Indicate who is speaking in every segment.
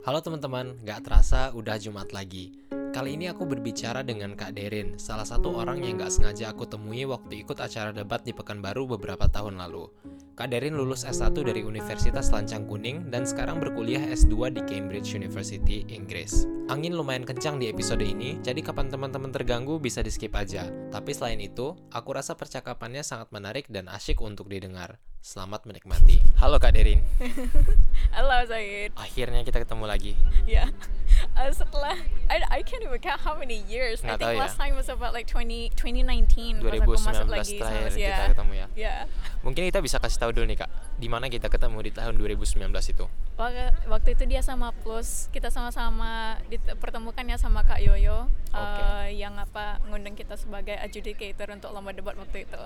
Speaker 1: Halo teman-teman, gak terasa udah Jumat lagi. Kali ini aku berbicara dengan Kak Derin, salah satu orang yang gak sengaja aku temui waktu ikut acara debat di Pekanbaru beberapa tahun lalu. Kak Derin lulus S1 dari Universitas Lancang Kuning dan sekarang berkuliah S2 di Cambridge University, Inggris. Angin lumayan kencang di episode ini, jadi kapan teman-teman terganggu bisa di skip aja. Tapi selain itu, aku rasa percakapannya sangat menarik dan asyik untuk didengar. Selamat menikmati. Halo Kak Derin.
Speaker 2: Halo Zaid.
Speaker 1: Akhirnya kita ketemu lagi.
Speaker 2: Ya. Uh, setelah I, I can't even count how many years.
Speaker 1: Nggak
Speaker 2: I think
Speaker 1: ya.
Speaker 2: last time was about like 20 2019 pas aku
Speaker 1: 2019
Speaker 2: masuk lagi
Speaker 1: terakhir
Speaker 2: sama
Speaker 1: kita
Speaker 2: ya.
Speaker 1: ketemu ya.
Speaker 2: Ya.
Speaker 1: Mungkin kita bisa kasih tahu dulu nih Kak, di mana kita ketemu di tahun 2019 itu.
Speaker 2: Wak- Waktu itu dia sama Plus, kita sama-sama dipertemukan ya sama Kak Yoyo
Speaker 1: Oke.
Speaker 2: uh, yang apa ngundang kita sebagai adjudicator untuk lomba debat waktu itu.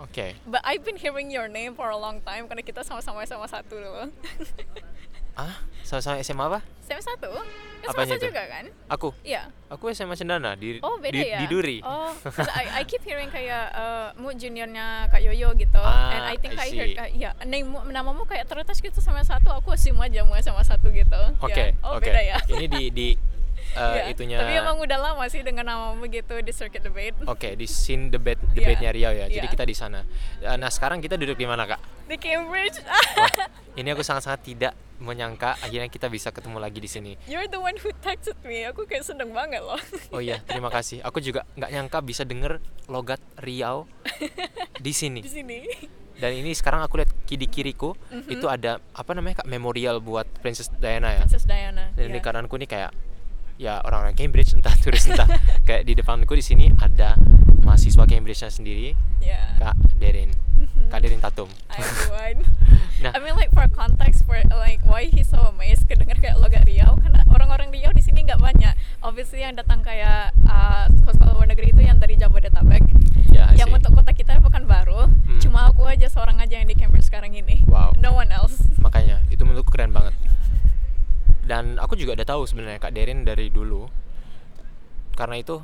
Speaker 1: Oke.
Speaker 2: But I've been hearing your name for a long time karena kita sama-sama sama satu dulu.
Speaker 1: Ah, sama-sama SMA apa?
Speaker 2: SMA satu?
Speaker 1: Apanya
Speaker 2: SMA
Speaker 1: itu?
Speaker 2: juga kan?
Speaker 1: Aku.
Speaker 2: Iya.
Speaker 1: Aku SMA Cendana di
Speaker 2: Oh beda
Speaker 1: di,
Speaker 2: ya?
Speaker 1: di Duri.
Speaker 2: Oh, I, I keep hearing kayak uh, mu juniornya Kak Yoyo gitu.
Speaker 1: Ah,
Speaker 2: And I think
Speaker 1: I
Speaker 2: I, heard, uh, ya, namamu, namamu kayak terletas gitu sama satu. Aku assume aja mu sama satu gitu.
Speaker 1: Oke,
Speaker 2: Ya. Oh
Speaker 1: oke.
Speaker 2: beda ya.
Speaker 1: Ini di di uh,
Speaker 2: Ya,
Speaker 1: itunya
Speaker 2: Tapi emang udah lama sih dengan namamu gitu di circuit debate.
Speaker 1: Oke, di scene debate debate-nya Riau ya. Jadi
Speaker 2: Iya.
Speaker 1: kita di sana. Uh, Nah, sekarang kita duduk di mana, Kak?
Speaker 2: Di Cambridge.
Speaker 1: Wah, ini aku sangat-sangat tidak menyangka akhirnya kita bisa ketemu lagi di sini.
Speaker 2: You're the one who texted me. Aku kayak seneng banget loh.
Speaker 1: Oh iya, terima kasih. Aku juga nggak nyangka bisa denger logat Riau di sini.
Speaker 2: di sini.
Speaker 1: Dan ini sekarang aku lihat kiri kiriku
Speaker 2: Mhm.
Speaker 1: itu ada apa namanya kak memorial buat Princess Diana ya.
Speaker 2: Princess Diana.
Speaker 1: Dan di
Speaker 2: ya.
Speaker 1: kananku ini kayak ya orang-orang Cambridge entah turis entah kayak di depanku di sini ada mahasiswa Cambridge-nya sendiri
Speaker 2: Ya.
Speaker 1: Kak Derin. Kak Derin Tatum. Nah.
Speaker 2: I mean like for context for like why he's so amazed kedenger kayak logat Riau karena orang-orang Riau di sini nggak banyak. Obviously yang datang kayak uh, sekolah luar negeri itu yang dari Jabodetabek.
Speaker 1: I
Speaker 2: yang untuk kota kita bukan baru.
Speaker 1: Hmm.
Speaker 2: Cuma aku aja seorang aja yang di Cambridge sekarang ini.
Speaker 1: Wow.
Speaker 2: No one else.
Speaker 1: Makanya itu menurutku keren banget. Dan aku juga udah tahu sebenarnya Kak Derin dari dulu. Karena itu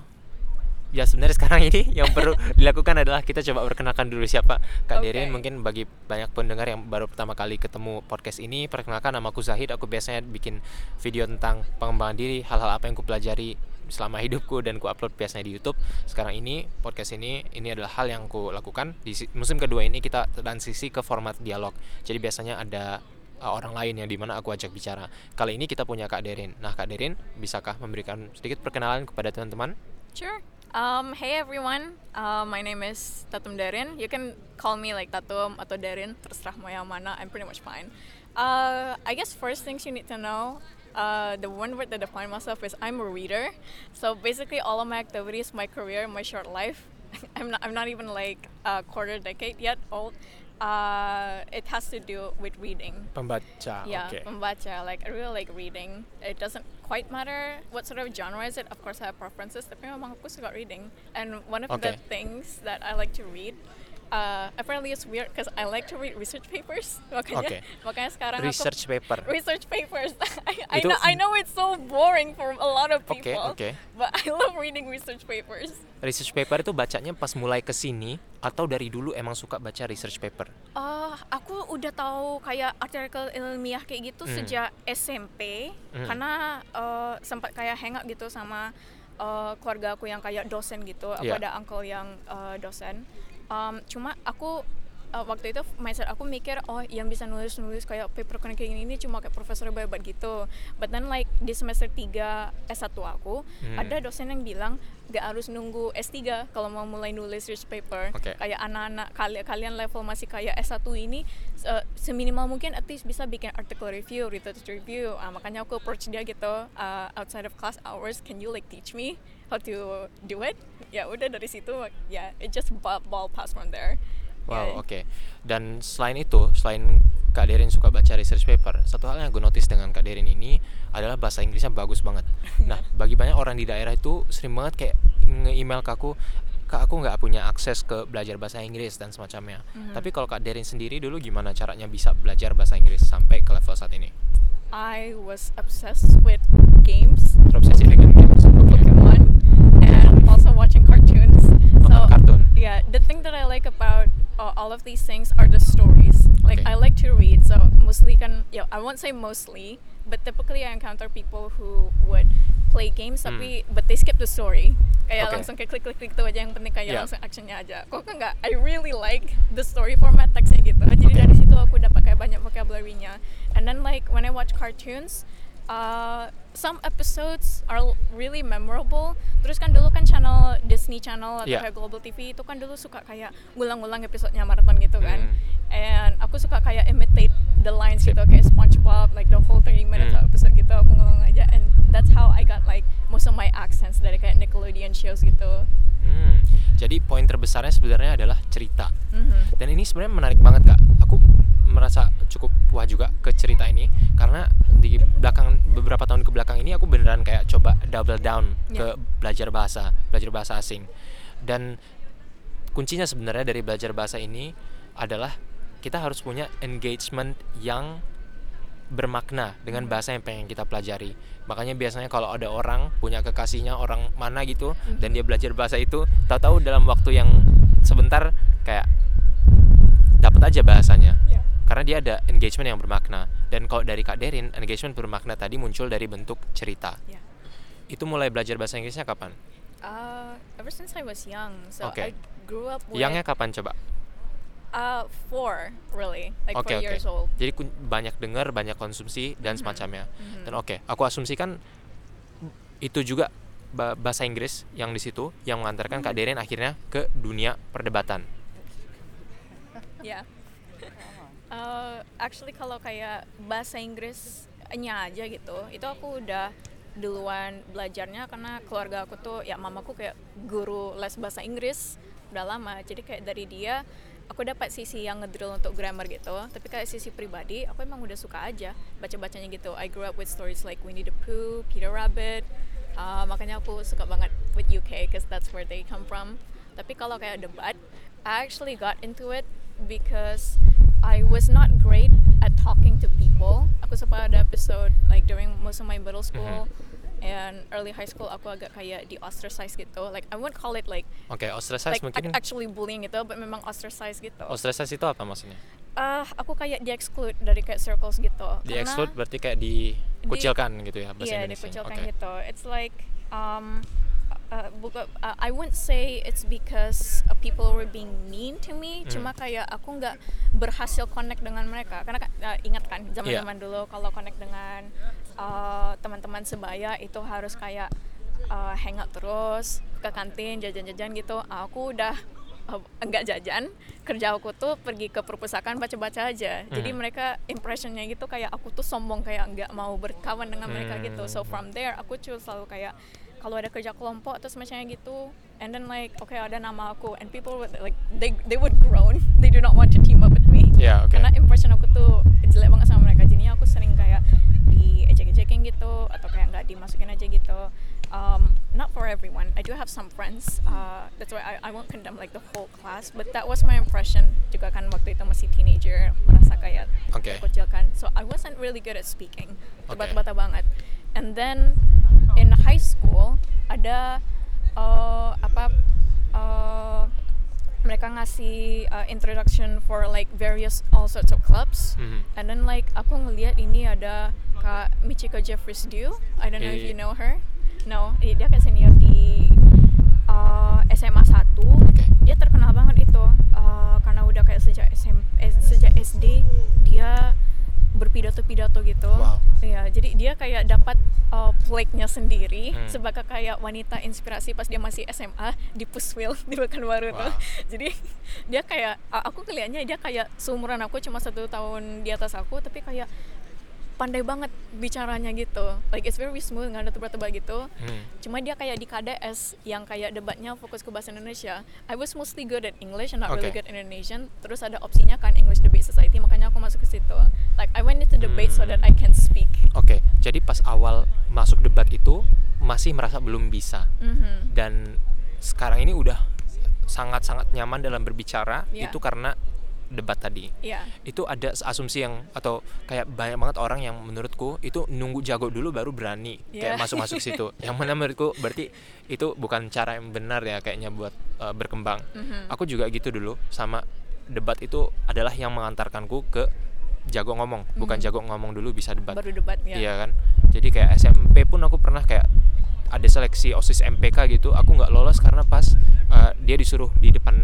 Speaker 1: ya sebenarnya sekarang ini yang perlu dilakukan adalah kita coba perkenalkan dulu siapa Kak
Speaker 2: Oke.
Speaker 1: Derin. Mungkin bagi banyak pendengar yang baru pertama kali ketemu podcast ini perkenalkan nama aku Zahid. Aku biasanya bikin video tentang pengembangan diri hal-hal apa yang ku pelajari selama hidupku dan ku upload biasanya di YouTube. Sekarang ini podcast ini ini adalah hal yang ku lakukan. Di si- musim kedua ini kita transisi ke format dialog. Jadi biasanya ada orang lain yang di mana aku ajak bicara kali ini kita punya Kak Derin nah Kak Derin bisakah memberikan sedikit perkenalan kepada teman-teman
Speaker 2: Sure. Um, hey everyone, uh, my name is Tatum Darin. You can call me like Tatum atau Darin, terserah mau yang mana. I'm pretty much fine. Uh, I guess first things you need to know, uh, the one word that define myself is I'm a reader. So basically, all of my activities, my career, my short life, I'm not, I'm not even like a quarter decade yet old. Uh, it has to do with reading.
Speaker 1: pembaca
Speaker 2: Yeah,
Speaker 1: oke
Speaker 2: membaca. Like I really like reading. It doesn't quite matter what sort of genre is it. Of course, I have preferences. Tapi memang aku suka reading. And one of
Speaker 1: Okay.
Speaker 2: the things that I like to read, uh, apparently it's weird because I like to read research papers. Makanya,
Speaker 1: Okay.
Speaker 2: makanya sekarang
Speaker 1: research
Speaker 2: aku
Speaker 1: paper
Speaker 2: research papers. I, I know I know it's so boring for a lot of people.
Speaker 1: oke.
Speaker 2: But I love reading research papers.
Speaker 1: research paper itu bacanya pas mulai ke sini atau dari dulu emang suka baca research paper
Speaker 2: Ah, aku udah tahu kayak artikel ilmiah kayak gitu
Speaker 1: Hmm.
Speaker 2: sejak SMP
Speaker 1: Hmm.
Speaker 2: karena eh, sempat kayak hangout gitu sama eh, keluarga aku yang kayak dosen gitu. Aku
Speaker 1: Iya.
Speaker 2: ada uncle yang eh, dosen. Um, cuma aku eh, waktu itu mindset aku mikir oh yang bisa nulis-nulis kayak paper kayak gini ini cuma kayak profesor hebat gitu. But then like di semester 3 S1 aku
Speaker 1: Hmm.
Speaker 2: ada dosen yang bilang gak harus nunggu S3 kalau mau mulai nulis research paper
Speaker 1: Oke.
Speaker 2: kayak anak-anak kalian kalian level masih kayak S1 ini se- seminimal mungkin at least bisa bikin article review, research review. Ah, makanya aku approach dia gitu uh, outside of class hours, can you like teach me how to do it? Ya udah dari situ ya it just ball, ball pass from there.
Speaker 1: Wow,
Speaker 2: Ya.
Speaker 1: oke. Dan selain itu, selain Kak Derin suka baca research paper, satu hal yang gue notice dengan Kak Derin ini adalah bahasa Inggrisnya bagus banget. Nah, bagi banyak orang di daerah itu sering banget kayak nge-email ke aku, Kak aku nggak punya akses ke belajar bahasa Inggris dan semacamnya.
Speaker 2: Mhm.
Speaker 1: Tapi kalau Kak Derin sendiri dulu gimana caranya bisa belajar bahasa Inggris sampai ke level saat ini?
Speaker 2: I was obsessed with games,
Speaker 1: Terobsesi dengan games. Oke.
Speaker 2: Watching cartoons. So
Speaker 1: kartun.
Speaker 2: yeah, the thing that I like about uh, all of these things are the stories. Like
Speaker 1: Okay.
Speaker 2: I like to read, so mostly kan ya I won't say mostly but typically I encounter people who would play games
Speaker 1: Hmm.
Speaker 2: tapi but they skip the story kayak
Speaker 1: Oke.
Speaker 2: langsung kayak klik klik klik itu aja yang penting kayak
Speaker 1: Yeah.
Speaker 2: langsung actionnya aja kok kan nggak I really like the story format teksnya gitu jadi
Speaker 1: Oke.
Speaker 2: dari situ aku dapat kayak banyak vocabulary-nya and then like when I watch cartoons uh, some episodes are really memorable. Terus kan dulu kan channel Disney Channel atau
Speaker 1: Yeah.
Speaker 2: kayak Global TV itu kan dulu suka kayak ngulang-ngulang episodenya maraton gitu kan.
Speaker 1: Hmm.
Speaker 2: And aku suka kayak imitate the lines gitu kayak SpongeBob like the whole 30 minutes
Speaker 1: Hmm.
Speaker 2: episode gitu aku ngulang aja and that's how I got like most of my accents dari kayak Nickelodeon shows gitu.
Speaker 1: Hmm, jadi poin terbesarnya sebenarnya adalah cerita.
Speaker 2: Mhm.
Speaker 1: Dan ini sebenarnya menarik banget kak. Aku merasa cukup puas juga ke cerita ini karena di belakang beberapa tahun ke belakang ini aku beneran kayak coba double down ke
Speaker 2: Ya.
Speaker 1: belajar bahasa, belajar bahasa asing. Dan kuncinya sebenarnya dari belajar bahasa ini adalah kita harus punya engagement yang bermakna dengan bahasa yang pengen kita pelajari. Makanya biasanya kalau ada orang punya kekasihnya orang mana gitu dan dia belajar bahasa itu, tahu-tahu dalam waktu yang sebentar kayak dapat aja bahasanya.
Speaker 2: Ya.
Speaker 1: Karena dia ada engagement yang bermakna. Dan kalau dari Kak Derin, engagement bermakna tadi muncul dari bentuk cerita.
Speaker 2: Ya.
Speaker 1: Itu mulai belajar bahasa Inggrisnya kapan?
Speaker 2: Uh, ever since I was young, so
Speaker 1: Oke.
Speaker 2: I grew up with
Speaker 1: Yangnya kapan coba?
Speaker 2: Uh four really, like
Speaker 1: Oke
Speaker 2: four
Speaker 1: oke.
Speaker 2: years old.
Speaker 1: Jadi banyak dengar, banyak konsumsi dan
Speaker 2: Mhm.
Speaker 1: semacamnya.
Speaker 2: Mhm.
Speaker 1: Dan oke, aku asumsikan itu juga ba- bahasa Inggris yang di situ yang mengantarkan Kak Derin akhirnya ke dunia perdebatan.
Speaker 2: Ya. Uh, actually kalau kayak bahasa Inggrisnya aja gitu, itu aku udah duluan belajarnya karena keluarga aku tuh ya mamaku kayak guru les bahasa Inggris udah lama. Jadi kayak dari dia aku dapat sisi yang ngedrill untuk grammar gitu. Tapi kayak sisi pribadi aku emang udah suka aja baca-bacanya gitu. I grew up with stories like Winnie the Pooh, Peter Rabbit. Uh, makanya aku suka banget with UK because that's where they come from. Tapi kalau kayak debat, I actually got into it because I was not great at talking to people. Aku sempat ada episode like during most of my middle school and early high school aku agak kayak di ostracize gitu. Like I won't call it like
Speaker 1: Oke, ostracize
Speaker 2: like
Speaker 1: mungkin
Speaker 2: ac- actually bullying gitu, but memang ostracize gitu.
Speaker 1: ostracize itu apa maksudnya?
Speaker 2: Ah, aku kayak di exclude dari kayak circles gitu.
Speaker 1: Di
Speaker 2: Karena-
Speaker 1: exclude berarti kayak dikucilkan gitu ya bahasa
Speaker 2: Iya,
Speaker 1: Inggrisnya.
Speaker 2: dikucilkan
Speaker 1: Oke.
Speaker 2: gitu. It's like um, uh, buka, uh, I wouldn't say it's because uh, people were being mean to me.
Speaker 1: Hmm.
Speaker 2: Cuma kayak aku nggak berhasil connect dengan mereka. Karena uh, ingat kan
Speaker 1: Iya.
Speaker 2: zaman-zaman dulu kalau connect dengan uh, teman-teman sebaya itu harus kayak uh, hang out terus ke kantin jajan-jajan gitu. Aku udah uh, enggak jajan kerja aku tuh pergi ke perpustakaan baca-baca aja jadi
Speaker 1: Hmm.
Speaker 2: mereka impressionnya gitu kayak aku tuh sombong kayak nggak mau berkawan dengan mereka gitu so
Speaker 1: Hmm.
Speaker 2: from there aku cuma selalu kayak kalau ada kerja kelompok atau semacamnya gitu and then like oke ada nama aku and people would like they they would groan they do not want to team up with
Speaker 1: Ya, oke.
Speaker 2: karena impression aku tuh jelek banget sama mereka jadinya aku sering kayak diejek-ejekin gitu atau kayak nggak dimasukin aja gitu um, not for everyone I do have some friends uh, that's why I, I won't condemn like the whole class but that was my impression juga kan waktu itu masih teenager merasa kayak
Speaker 1: Oke.
Speaker 2: dikucilkan so I wasn't really good at speaking
Speaker 1: Oke.
Speaker 2: terbata-bata banget and then in high school ada uh, apa mereka ngasih uh, introduction for like various all sorts of clubs
Speaker 1: Mhm.
Speaker 2: and then like aku ngeliat ini ada kak Michiko Jeffries Dew I don't know if
Speaker 1: Iya,
Speaker 2: you
Speaker 1: iya.
Speaker 2: know her no dia kayak senior di uh, SMA 1
Speaker 1: Oke.
Speaker 2: dia terkenal banget itu uh, karena udah kayak sejak SM, eh, sejak SD dia berpidato-pidato gitu
Speaker 1: Wow.
Speaker 2: Iya, jadi dia kayak dapat uh, plaque-nya sendiri
Speaker 1: Hmm.
Speaker 2: sebagai kayak wanita inspirasi pas dia masih SMA di Puswil di Pekanbaru tuh.
Speaker 1: Wow.
Speaker 2: Jadi dia kayak aku kelihatannya dia kayak seumuran aku cuma satu tahun di atas aku tapi kayak pandai banget bicaranya gitu. Like it's very smooth nggak ada tebak-tebak gitu.
Speaker 1: Hmm.
Speaker 2: Cuma dia kayak di KDS yang kayak debatnya fokus ke bahasa Indonesia. I was mostly good at English and not really
Speaker 1: Oke.
Speaker 2: good in Indonesian. Terus ada opsinya kan English Debate Society, makanya aku masuk ke situ. Like I went into debate so that I can speak.
Speaker 1: Oke, jadi pas awal masuk debat itu masih merasa belum bisa
Speaker 2: Mhm.
Speaker 1: dan sekarang ini udah sangat-sangat nyaman dalam berbicara
Speaker 2: Iya.
Speaker 1: itu karena debat tadi.
Speaker 2: Iya.
Speaker 1: Itu ada asumsi yang atau kayak banyak banget orang yang menurutku itu nunggu jago dulu baru berani kayak
Speaker 2: Iya.
Speaker 1: masuk-masuk situ. Yang mana menurutku berarti itu bukan cara yang benar ya kayaknya buat uh, berkembang.
Speaker 2: Mhm.
Speaker 1: Aku juga gitu dulu sama debat itu adalah yang mengantarkanku ke jago ngomong bukan
Speaker 2: Hmm.
Speaker 1: jago ngomong dulu bisa debat
Speaker 2: baru debat ya
Speaker 1: Iya kan. Jadi kayak SMP pun aku pernah kayak ada seleksi OSIS MPK gitu, aku nggak lolos karena pas uh, dia disuruh di depan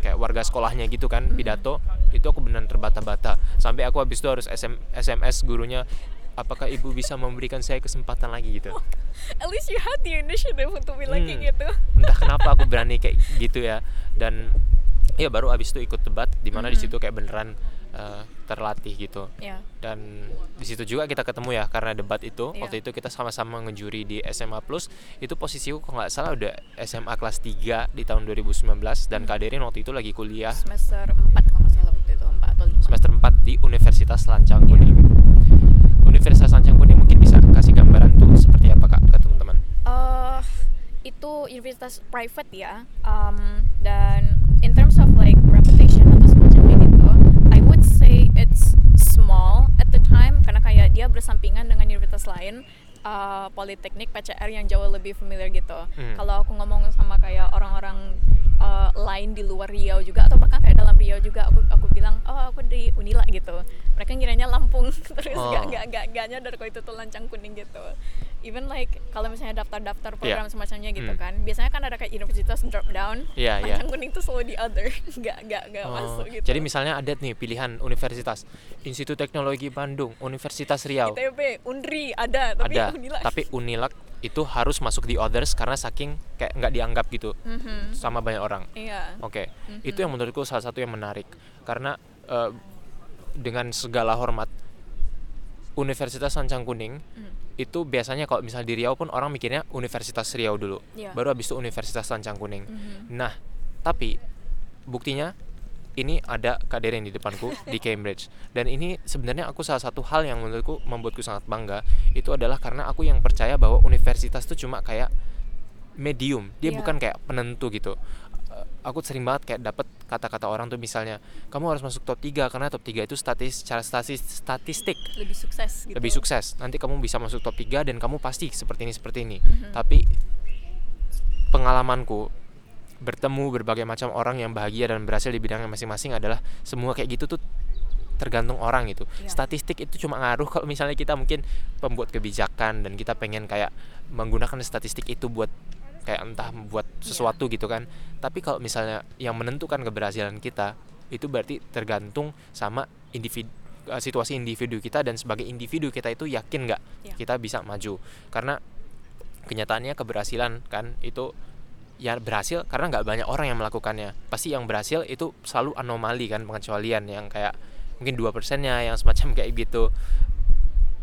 Speaker 1: kayak warga sekolahnya gitu kan
Speaker 2: Mhm.
Speaker 1: pidato, itu aku beneran terbata-bata. Sampai aku habis itu harus SM, SMS gurunya apakah ibu bisa memberikan saya kesempatan lagi gitu.
Speaker 2: at least you had the initiative untuk bilang
Speaker 1: Hmm.
Speaker 2: gitu
Speaker 1: Entah kenapa aku berani kayak gitu ya. Dan ya baru habis itu ikut debat di mana di
Speaker 2: Mhm.
Speaker 1: situ kayak beneran uh, terlatih gitu.
Speaker 2: ya
Speaker 1: dan di situ juga kita ketemu ya karena debat itu
Speaker 2: Iya.
Speaker 1: waktu itu kita sama-sama ngejuri di SMA Plus. Itu posisiku kalau nggak salah udah SMA kelas 3 di tahun 2019 dan Kak Derin waktu itu lagi kuliah.
Speaker 2: Semester 4 kalau nggak salah waktu itu 4 atau 5
Speaker 1: semester 4 di Universitas Lancang Kuning. Universitas Lancang Kuning mungkin bisa kasih gambaran tuh seperti apa kak ke teman-teman?
Speaker 2: Eh, itu universitas private ya um, dan in terms of like reputation atau semacamnya gitu I say it's small at the time karena kayak dia bersampingan dengan universitas lain uh, politeknik PCR yang jauh lebih familiar gitu
Speaker 1: Hmm.
Speaker 2: kalau aku ngomong sama kayak orang-orang uh, lain di luar Riau juga atau bahkan kayak dalam Riau juga aku aku bilang oh aku di Unila gitu mereka ngiranya Lampung terus
Speaker 1: Oh.
Speaker 2: gak, gak, gak, gak nyadar kalau itu tuh lancang kuning gitu even like kalau misalnya daftar-daftar program
Speaker 1: Iya.
Speaker 2: semacamnya gitu
Speaker 1: Hmm.
Speaker 2: kan biasanya kan ada kayak universitas drop down
Speaker 1: Iya, iya.
Speaker 2: lancang kuning tuh selalu di other gak gak gak
Speaker 1: Oh,
Speaker 2: masuk gitu
Speaker 1: jadi misalnya ada nih pilihan universitas Institut Teknologi Bandung Universitas Riau
Speaker 2: ITB Unri ada tapi
Speaker 1: ada
Speaker 2: Unila
Speaker 1: tapi Unilak itu harus masuk di others karena saking kayak nggak dianggap gitu
Speaker 2: Mhm.
Speaker 1: sama banyak orang
Speaker 2: iya
Speaker 1: Oke,
Speaker 2: Mhm.
Speaker 1: itu yang menurutku salah satu yang menarik karena eh, dengan segala hormat Universitas Sancang Kuning
Speaker 2: Hmm.
Speaker 1: Itu biasanya kalau misal di Riau pun orang mikirnya Universitas Riau dulu,
Speaker 2: Iya.
Speaker 1: baru habis itu Universitas Sancang Kuning.
Speaker 2: Mhm.
Speaker 1: Nah, tapi buktinya ini ada Kak Deren di depanku di Cambridge dan ini sebenarnya aku salah satu hal yang menurutku membuatku sangat bangga itu adalah karena aku yang percaya bahwa universitas itu cuma kayak medium dia
Speaker 2: Iya.
Speaker 1: bukan kayak penentu gitu aku sering banget kayak dapat kata-kata orang tuh misalnya kamu harus masuk top 3 karena top 3 itu statis secara statis, statistik
Speaker 2: lebih sukses gitu
Speaker 1: lebih sukses nanti kamu bisa masuk top 3 dan kamu pasti seperti ini seperti ini
Speaker 2: Mhm.
Speaker 1: tapi pengalamanku bertemu berbagai macam orang yang bahagia dan berhasil di bidangnya masing-masing adalah semua kayak gitu tuh tergantung orang gitu.
Speaker 2: Iya.
Speaker 1: Statistik itu cuma ngaruh kalau misalnya kita mungkin pembuat kebijakan dan kita pengen kayak menggunakan statistik itu buat kayak entah buat
Speaker 2: Iya.
Speaker 1: sesuatu gitu kan. Tapi kalau misalnya yang menentukan keberhasilan kita itu berarti tergantung sama individu eh, situasi individu kita dan sebagai individu kita itu yakin nggak
Speaker 2: Iya.
Speaker 1: kita bisa maju karena kenyataannya keberhasilan kan itu ya berhasil karena nggak banyak orang yang melakukannya pasti yang berhasil itu selalu anomali kan pengecualian yang kayak mungkin dua persennya yang semacam kayak gitu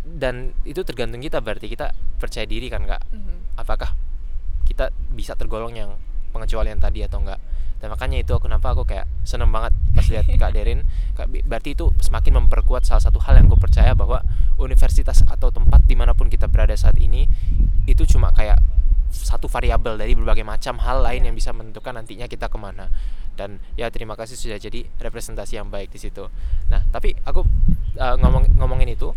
Speaker 1: dan itu tergantung kita berarti kita percaya diri kan kak
Speaker 2: Mhm.
Speaker 1: apakah kita bisa tergolong yang pengecualian tadi atau enggak. Dan makanya itu kenapa aku kayak seneng banget pas lihat kak Derin. Kak, berarti itu semakin memperkuat salah satu hal yang aku percaya bahwa universitas atau tempat di mana pun kita berada saat ini itu cuma kayak satu variabel dari berbagai macam hal lain
Speaker 2: Iya.
Speaker 1: yang bisa menentukan nantinya kita ke mana. Dan ya terima kasih sudah jadi representasi yang baik di situ. Nah tapi aku uh, ngomong ngomongin itu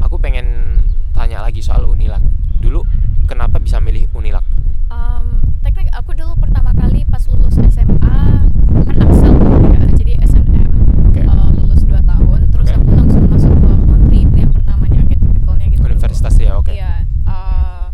Speaker 1: aku pengen tanya lagi soal Unilak. Dulu kenapa bisa milih Unilak
Speaker 2: Um, teknik aku dulu pertama kali pas lulus SMA kan Axel ya, jadi SNM
Speaker 1: Oke.
Speaker 2: uh, lulus 2 tahun, terus
Speaker 1: Oke.
Speaker 2: aku langsung masuk ke Unri yang pertamanya gitu, tipikalnya gitu.
Speaker 1: Universitas ya oke
Speaker 2: Iya, uh,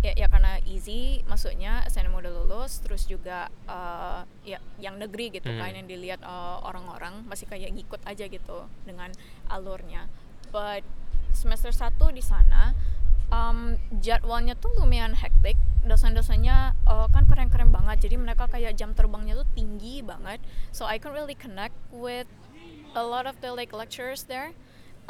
Speaker 2: ya, ya karena easy masuknya SNM udah lulus, terus juga uh, ya yang negeri gitu
Speaker 1: Hmm.
Speaker 2: kan yang dilihat uh, orang-orang masih kayak ngikut aja gitu dengan alurnya. But semester 1 di sana um, jadwalnya tuh lumayan hektik dosen-dosennya uh, kan keren-keren banget. Jadi mereka kayak jam terbangnya tuh tinggi banget. So I can really connect with a lot of the like lecturers there.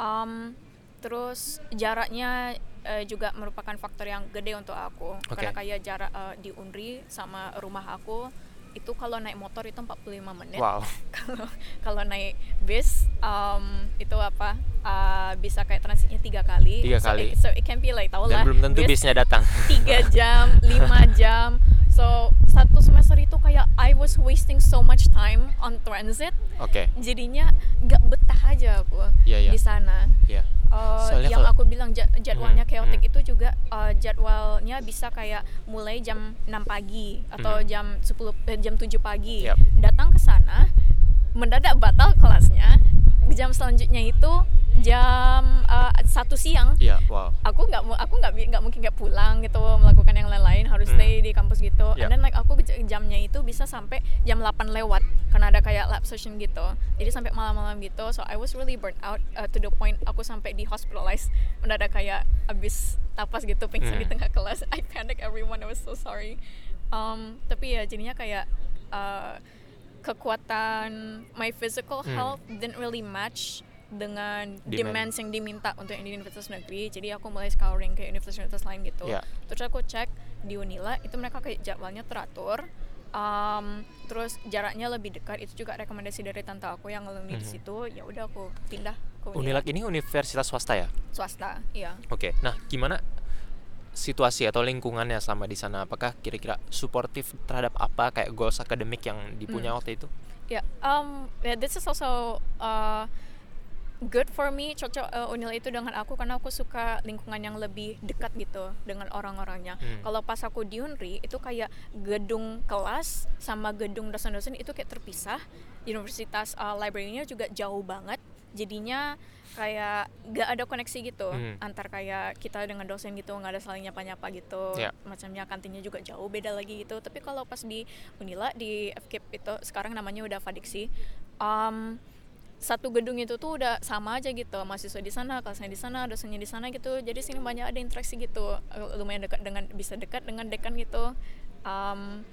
Speaker 2: Um, terus jaraknya uh, juga merupakan faktor yang gede untuk aku.
Speaker 1: Oke.
Speaker 2: karena kayak jarak uh, di Unri sama rumah aku itu kalau naik motor itu 45 menit.
Speaker 1: Wow.
Speaker 2: Kalau kalau naik bis um, itu apa uh, bisa kayak transitnya tiga kali.
Speaker 1: Tiga
Speaker 2: so
Speaker 1: kali.
Speaker 2: it, so it can be like tau
Speaker 1: dan
Speaker 2: lah
Speaker 1: belum tentu
Speaker 2: bis
Speaker 1: bisnya datang.
Speaker 2: tiga jam lima jam. So satu semester itu kayak I was wasting so much time on transit.
Speaker 1: Oke.
Speaker 2: Jadinya nggak betah aja aku
Speaker 1: Iya, iya.
Speaker 2: di sana.
Speaker 1: Ya
Speaker 2: Uh,
Speaker 1: Soalnya
Speaker 2: yang
Speaker 1: kalau-
Speaker 2: aku bilang ja- jadwalnya
Speaker 1: Hmm,
Speaker 2: chaotic
Speaker 1: hmm.
Speaker 2: itu juga uh, jadwalnya bisa kayak mulai jam 6 pagi atau
Speaker 1: Hmm.
Speaker 2: jam 10 eh, jam 7 pagi.
Speaker 1: Yap.
Speaker 2: Datang ke sana mendadak batal kelasnya jam selanjutnya itu jam uh, satu siang
Speaker 1: Iya, wow.
Speaker 2: aku nggak aku nggak nggak mungkin nggak pulang gitu melakukan yang lain-lain harus
Speaker 1: Hmm.
Speaker 2: stay di kampus gitu
Speaker 1: Ya.
Speaker 2: and then like aku jamnya itu bisa sampai jam 8 lewat karena ada kayak lab session gitu jadi sampai malam-malam gitu so I was really burnt out uh, to the point aku sampai di hospitalized mendadak kayak abis tapas gitu pingsan di
Speaker 1: Hmm.
Speaker 2: tengah kelas I panic everyone I was so sorry um, tapi ya jadinya kayak uh, kekuatan my physical
Speaker 1: Hmm.
Speaker 2: health didn't really match dengan
Speaker 1: Demand.
Speaker 2: demands yang diminta untuk yang di universitas negeri jadi aku mulai scouring ke universitas lain gitu
Speaker 1: Ya.
Speaker 2: terus aku cek di Unila itu mereka kayak jadwalnya teratur um, terus jaraknya lebih dekat itu juga rekomendasi dari tante aku yang alumni di
Speaker 1: Mhm.
Speaker 2: situ ya udah aku pindah ke
Speaker 1: Unilak ini universitas swasta ya?
Speaker 2: swasta iya
Speaker 1: Oke. Nah, gimana situasi atau lingkungannya selama di sana? Apakah kira-kira suportif terhadap apa kayak goals akademik yang dipunya
Speaker 2: Hmm.
Speaker 1: waktu itu?
Speaker 2: Ya, um, yeah, this is also uh, good for me cocok uh, Unila itu dengan aku karena aku suka lingkungan yang lebih dekat gitu dengan orang-orangnya.
Speaker 1: Hmm.
Speaker 2: Kalau pas aku di Unri itu kayak gedung kelas sama gedung dosen-dosen itu kayak terpisah. Universitas uh, library-nya juga jauh banget. Jadinya kayak gak ada koneksi gitu
Speaker 1: Hmm.
Speaker 2: antar kayak kita dengan dosen gitu nggak ada saling nyapa-nyapa gitu
Speaker 1: Ya.
Speaker 2: macamnya kantinnya juga jauh beda lagi gitu tapi kalau pas di Unila di FKIP itu sekarang namanya udah Fadiksi um, satu gedung itu tuh udah sama aja gitu mahasiswa di sana kelasnya di sana dosennya di sana gitu. Jadi sini banyak ada interaksi gitu Eh, lumayan dekat dengan bisa dekat dengan dekan gitu. Um,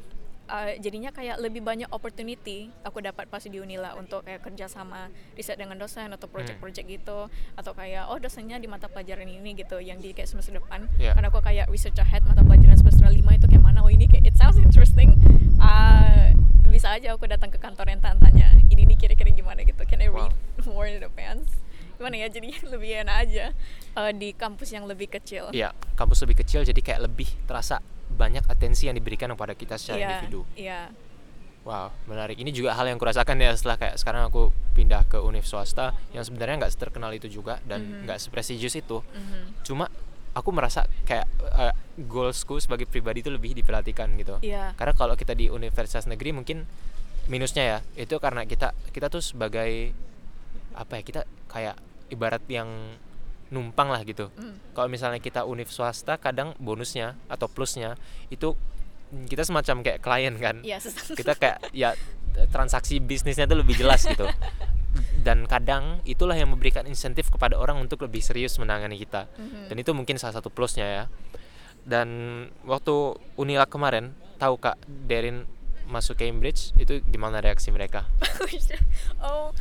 Speaker 2: uh, jadinya kayak lebih banyak opportunity aku dapat pas di Unila untuk kayak kerja sama riset dengan dosen atau project-project gitu. Atau kayak oh dosennya di mata pelajaran ini gitu yang di kayak semester depan.
Speaker 1: Yeah.
Speaker 2: karena aku kayak research ahead mata pelajaran semester 5 itu kayak mana oh ini kayak it sounds interesting. Ah, bisa aja aku datang ke kantor yang tanya ini nih kira-kira gimana gitu can I read more in advance gimana ya jadi lebih enak aja eh, di kampus yang lebih kecil
Speaker 1: Iya, kampus lebih kecil jadi kayak lebih terasa banyak atensi yang diberikan kepada kita secara
Speaker 2: Iya,
Speaker 1: individu.
Speaker 2: iya
Speaker 1: Wow, menarik. Ini juga hal yang kurasakan ya setelah kayak sekarang aku pindah ke univ swasta yang sebenarnya nggak terkenal itu juga dan
Speaker 2: Mhm.
Speaker 1: nggak seprestigius itu.
Speaker 2: Mhm.
Speaker 1: Cuma aku merasa kayak eh, goalsku sebagai pribadi itu lebih diperhatikan gitu.
Speaker 2: Iya.
Speaker 1: Karena kalau kita di universitas negeri mungkin minusnya ya itu karena kita kita tuh sebagai apa ya kita kayak ibarat yang numpang lah gitu.
Speaker 2: Mm.
Speaker 1: Kalau misalnya kita univ swasta kadang bonusnya atau plusnya itu kita semacam kayak klien kan.
Speaker 2: Iya, susah.
Speaker 1: Kita kayak ya transaksi bisnisnya tuh lebih jelas gitu. Dan kadang itulah yang memberikan insentif kepada orang untuk lebih serius menangani kita.
Speaker 2: Mhm.
Speaker 1: Dan itu mungkin salah satu plusnya ya. Dan waktu Unila kemarin tahu Kak Derin masuk Cambridge itu gimana reaksi mereka?
Speaker 2: oh,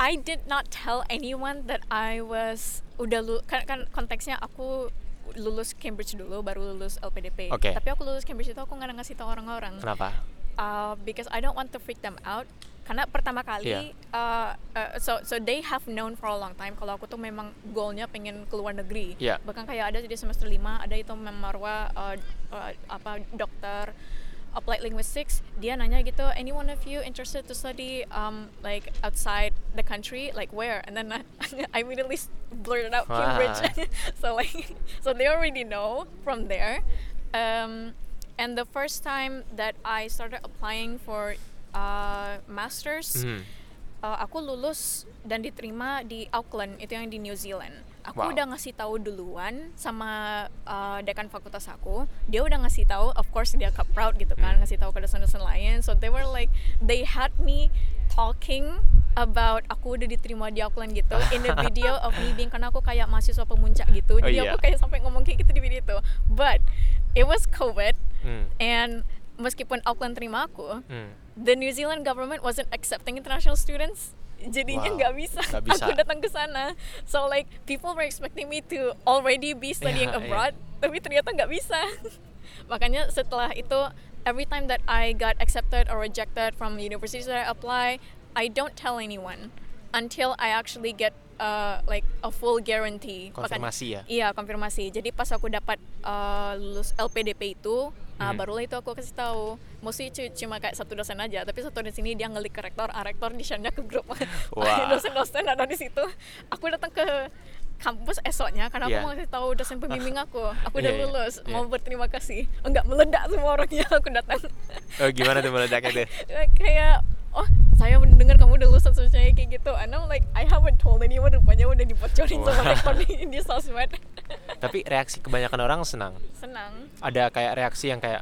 Speaker 2: I did not tell anyone that I was udah lu kan kan konteksnya aku lulus Cambridge dulu baru lulus LPDP.
Speaker 1: Oke.
Speaker 2: Tapi aku lulus Cambridge itu aku nggak ngasih tahu orang-orang.
Speaker 1: Kenapa?
Speaker 2: Uh, because I don't want to freak them out. Karena pertama kali,
Speaker 1: Iya.
Speaker 2: uh, uh, so so they have known for a long time kalau aku tuh memang goalnya pengen keluar negeri.
Speaker 1: Iya.
Speaker 2: Bahkan kayak ada di semester 5 ada itu Mem Marwa uh, uh, apa dokter applied linguistics dia nanya gitu any one of you interested to study um like outside the country like where and then I, I immediately blurted out. Cambridge so like so they already know from there um and the first time that I started applying for uh, masters
Speaker 1: Mhm.
Speaker 2: uh, aku lulus dan diterima di Auckland itu yang di New Zealand. Aku
Speaker 1: Wow.
Speaker 2: udah ngasih tahu duluan sama uh, dekan fakultas aku. Dia udah ngasih tahu, of course dia proud gitu kan,
Speaker 1: Hmm.
Speaker 2: ngasih tahu ke dosen-dosen lain. So they were like, they had me talking about aku udah diterima di Auckland gitu in the video of me being karena aku kayak mahasiswa pemuncak gitu.
Speaker 1: Oh,
Speaker 2: Jadi
Speaker 1: iya.
Speaker 2: aku kayak sampai ngomong kayak gitu di video itu. But it was COVID
Speaker 1: Hmm.
Speaker 2: and meskipun Auckland terima aku,
Speaker 1: Hmm.
Speaker 2: the New Zealand government wasn't accepting international students jadinya
Speaker 1: Wow,
Speaker 2: nggak bisa.
Speaker 1: nggak bisa.
Speaker 2: aku datang ke sana so like people were expecting me to already be studying
Speaker 1: iya.
Speaker 2: abroad tapi ternyata nggak bisa makanya setelah itu every time that I got accepted or rejected from universities that I apply I don't tell anyone until I actually get uh, like a full guarantee
Speaker 1: Konfirmasi ya.
Speaker 2: Iya konfirmasi. Jadi pas aku dapat uh, lulus LPDP itu, nah
Speaker 1: Hmm.
Speaker 2: barulah itu aku kasih tahu. Mesti cu- cuma kayak satu dosen aja, tapi satu di sini dia ngelik ke rektor, ah, rektor di ke grup.
Speaker 1: Wah.
Speaker 2: Dosen-dosen ada di situ. Aku datang ke kampus esoknya karena
Speaker 1: Iya.
Speaker 2: aku mau kasih tahu dosen pembimbing aku. Aku udah
Speaker 1: Iya, iya,
Speaker 2: lulus,
Speaker 1: iya.
Speaker 2: mau berterima kasih. Enggak meledak semua orangnya aku datang.
Speaker 1: Oh, gimana tuh meledaknya tuh?
Speaker 2: kayak oh saya mendengar kamu udah lulusan sosial kayak gitu and I'm like I haven't told anyone rupanya udah dibocorin sama rektor di, di sosmed
Speaker 1: Tapi reaksi kebanyakan orang senang.
Speaker 2: senang
Speaker 1: Ada kayak reaksi yang kayak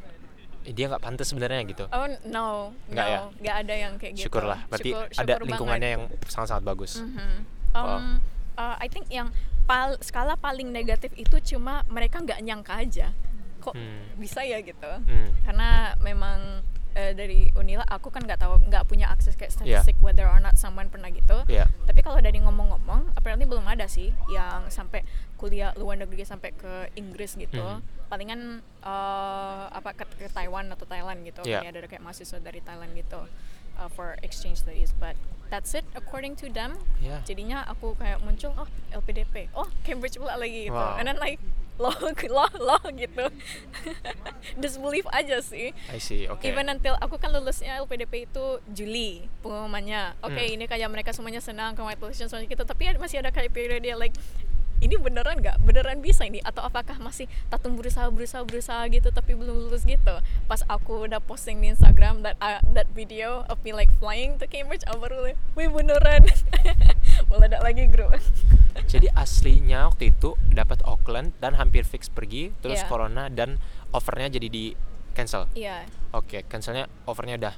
Speaker 1: "Ih, dia nggak pantas sebenarnya gitu.
Speaker 2: oh no
Speaker 1: Nggak
Speaker 2: no
Speaker 1: ya?
Speaker 2: nggak ada yang kayak gitu
Speaker 1: Syukurlah. Berarti
Speaker 2: Syukur-
Speaker 1: ada
Speaker 2: syukur
Speaker 1: lingkungannya
Speaker 2: banget.
Speaker 1: yang sangat-sangat bagus.
Speaker 2: Mhm. Um, uh, I think yang pal skala paling negatif itu cuma mereka nggak nyangka aja kok
Speaker 1: Hmm.
Speaker 2: bisa ya gitu
Speaker 1: Hmm.
Speaker 2: karena memang eh, dari Unila aku kan nggak tahu nggak punya akses kayak
Speaker 1: Iya.
Speaker 2: statistik whether or not someone pernah gitu
Speaker 1: Iya.
Speaker 2: tapi kalau dari ngomong-ngomong apparently belum ada sih yang sampai kuliah luar negeri sampai ke Inggris gitu
Speaker 1: Mhm.
Speaker 2: palingan eh, apa ke, ke Taiwan atau Thailand gitu
Speaker 1: Iya.
Speaker 2: kayak ada kayak mahasiswa dari Thailand gitu uh, for exchange studies but that's it according to them
Speaker 1: Iya.
Speaker 2: jadinya aku kayak muncul oh LPDP oh Cambridge pula lagi gitu
Speaker 1: Wow.
Speaker 2: and then like lo lo lo gitu disbelief aja sih
Speaker 1: I see. Oke.
Speaker 2: Even until aku kan lulusnya LPDP itu Juli pengumumannya. Oke,
Speaker 1: Hmm.
Speaker 2: ini kayak mereka semuanya senang congratulations semuanya gitu. Tapi masih ada kayak period dia like ini beneran nggak? Beneran bisa ini? Atau apakah masih tatung berusaha berusaha berusaha gitu tapi belum lulus gitu? Pas aku udah posting di Instagram that uh, that video of me like flying to Cambridge, aku baru like, wih beneran. Meledak lagi grup.
Speaker 1: Jadi aslinya waktu itu dapat Auckland dan hampir fix pergi, terus
Speaker 2: Iya.
Speaker 1: corona dan offernya jadi di cancel.
Speaker 2: Iya.
Speaker 1: Oke, cancelnya offernya udah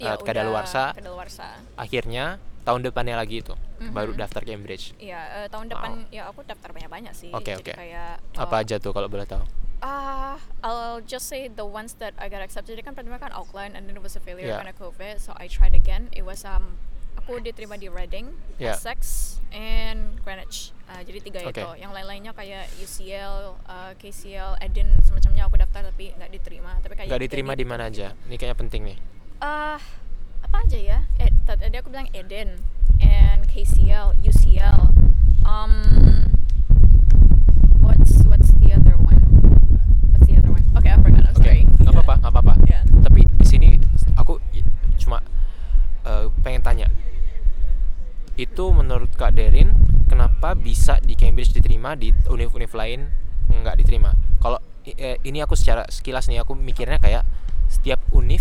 Speaker 2: Iya,
Speaker 1: uh, kadaluarsa.
Speaker 2: Kadaluarsa.
Speaker 1: Akhirnya tahun depannya lagi itu
Speaker 2: Mhm.
Speaker 1: baru daftar Cambridge.
Speaker 2: Iya, eh, tahun depan ya aku daftar banyak-banyak sih.
Speaker 1: Oke,
Speaker 2: Jadi
Speaker 1: oke.
Speaker 2: kayak
Speaker 1: Apa
Speaker 2: oh,
Speaker 1: aja tuh kalau boleh tahu?
Speaker 2: Uh, I'll just say the ones that I got accepted. Jadi kan pertama kan Auckland and then it was a failure
Speaker 1: Yeah.
Speaker 2: karena COVID. So I tried again. It was um aku diterima di Reading,
Speaker 1: Yeah.
Speaker 2: Essex, and Greenwich. Uh, jadi tiga
Speaker 1: Okay.
Speaker 2: itu. Yang lain-lainnya kayak UCL, uh, KCL, Eden semacamnya aku daftar tapi nggak diterima. Tapi kayak
Speaker 1: Gak diterima di mana aja? Ini kayaknya penting nih.
Speaker 2: Uh, apa aja ya? Eh, tadi aku bilang Eden and KCL, UCL. Um, what's what's the other one? What's the other one? Okay, I forgot. I'm
Speaker 1: Oke,
Speaker 2: sorry.
Speaker 1: nggak apa-apa, nggak apa-apa.
Speaker 2: Yeah.
Speaker 1: Tapi di sini aku i- cuma eh, pengen tanya. Itu menurut Kak Derin, kenapa bisa di Cambridge diterima di univ-univ lain nggak diterima? Kalau eh, ini aku secara sekilas nih aku mikirnya kayak setiap univ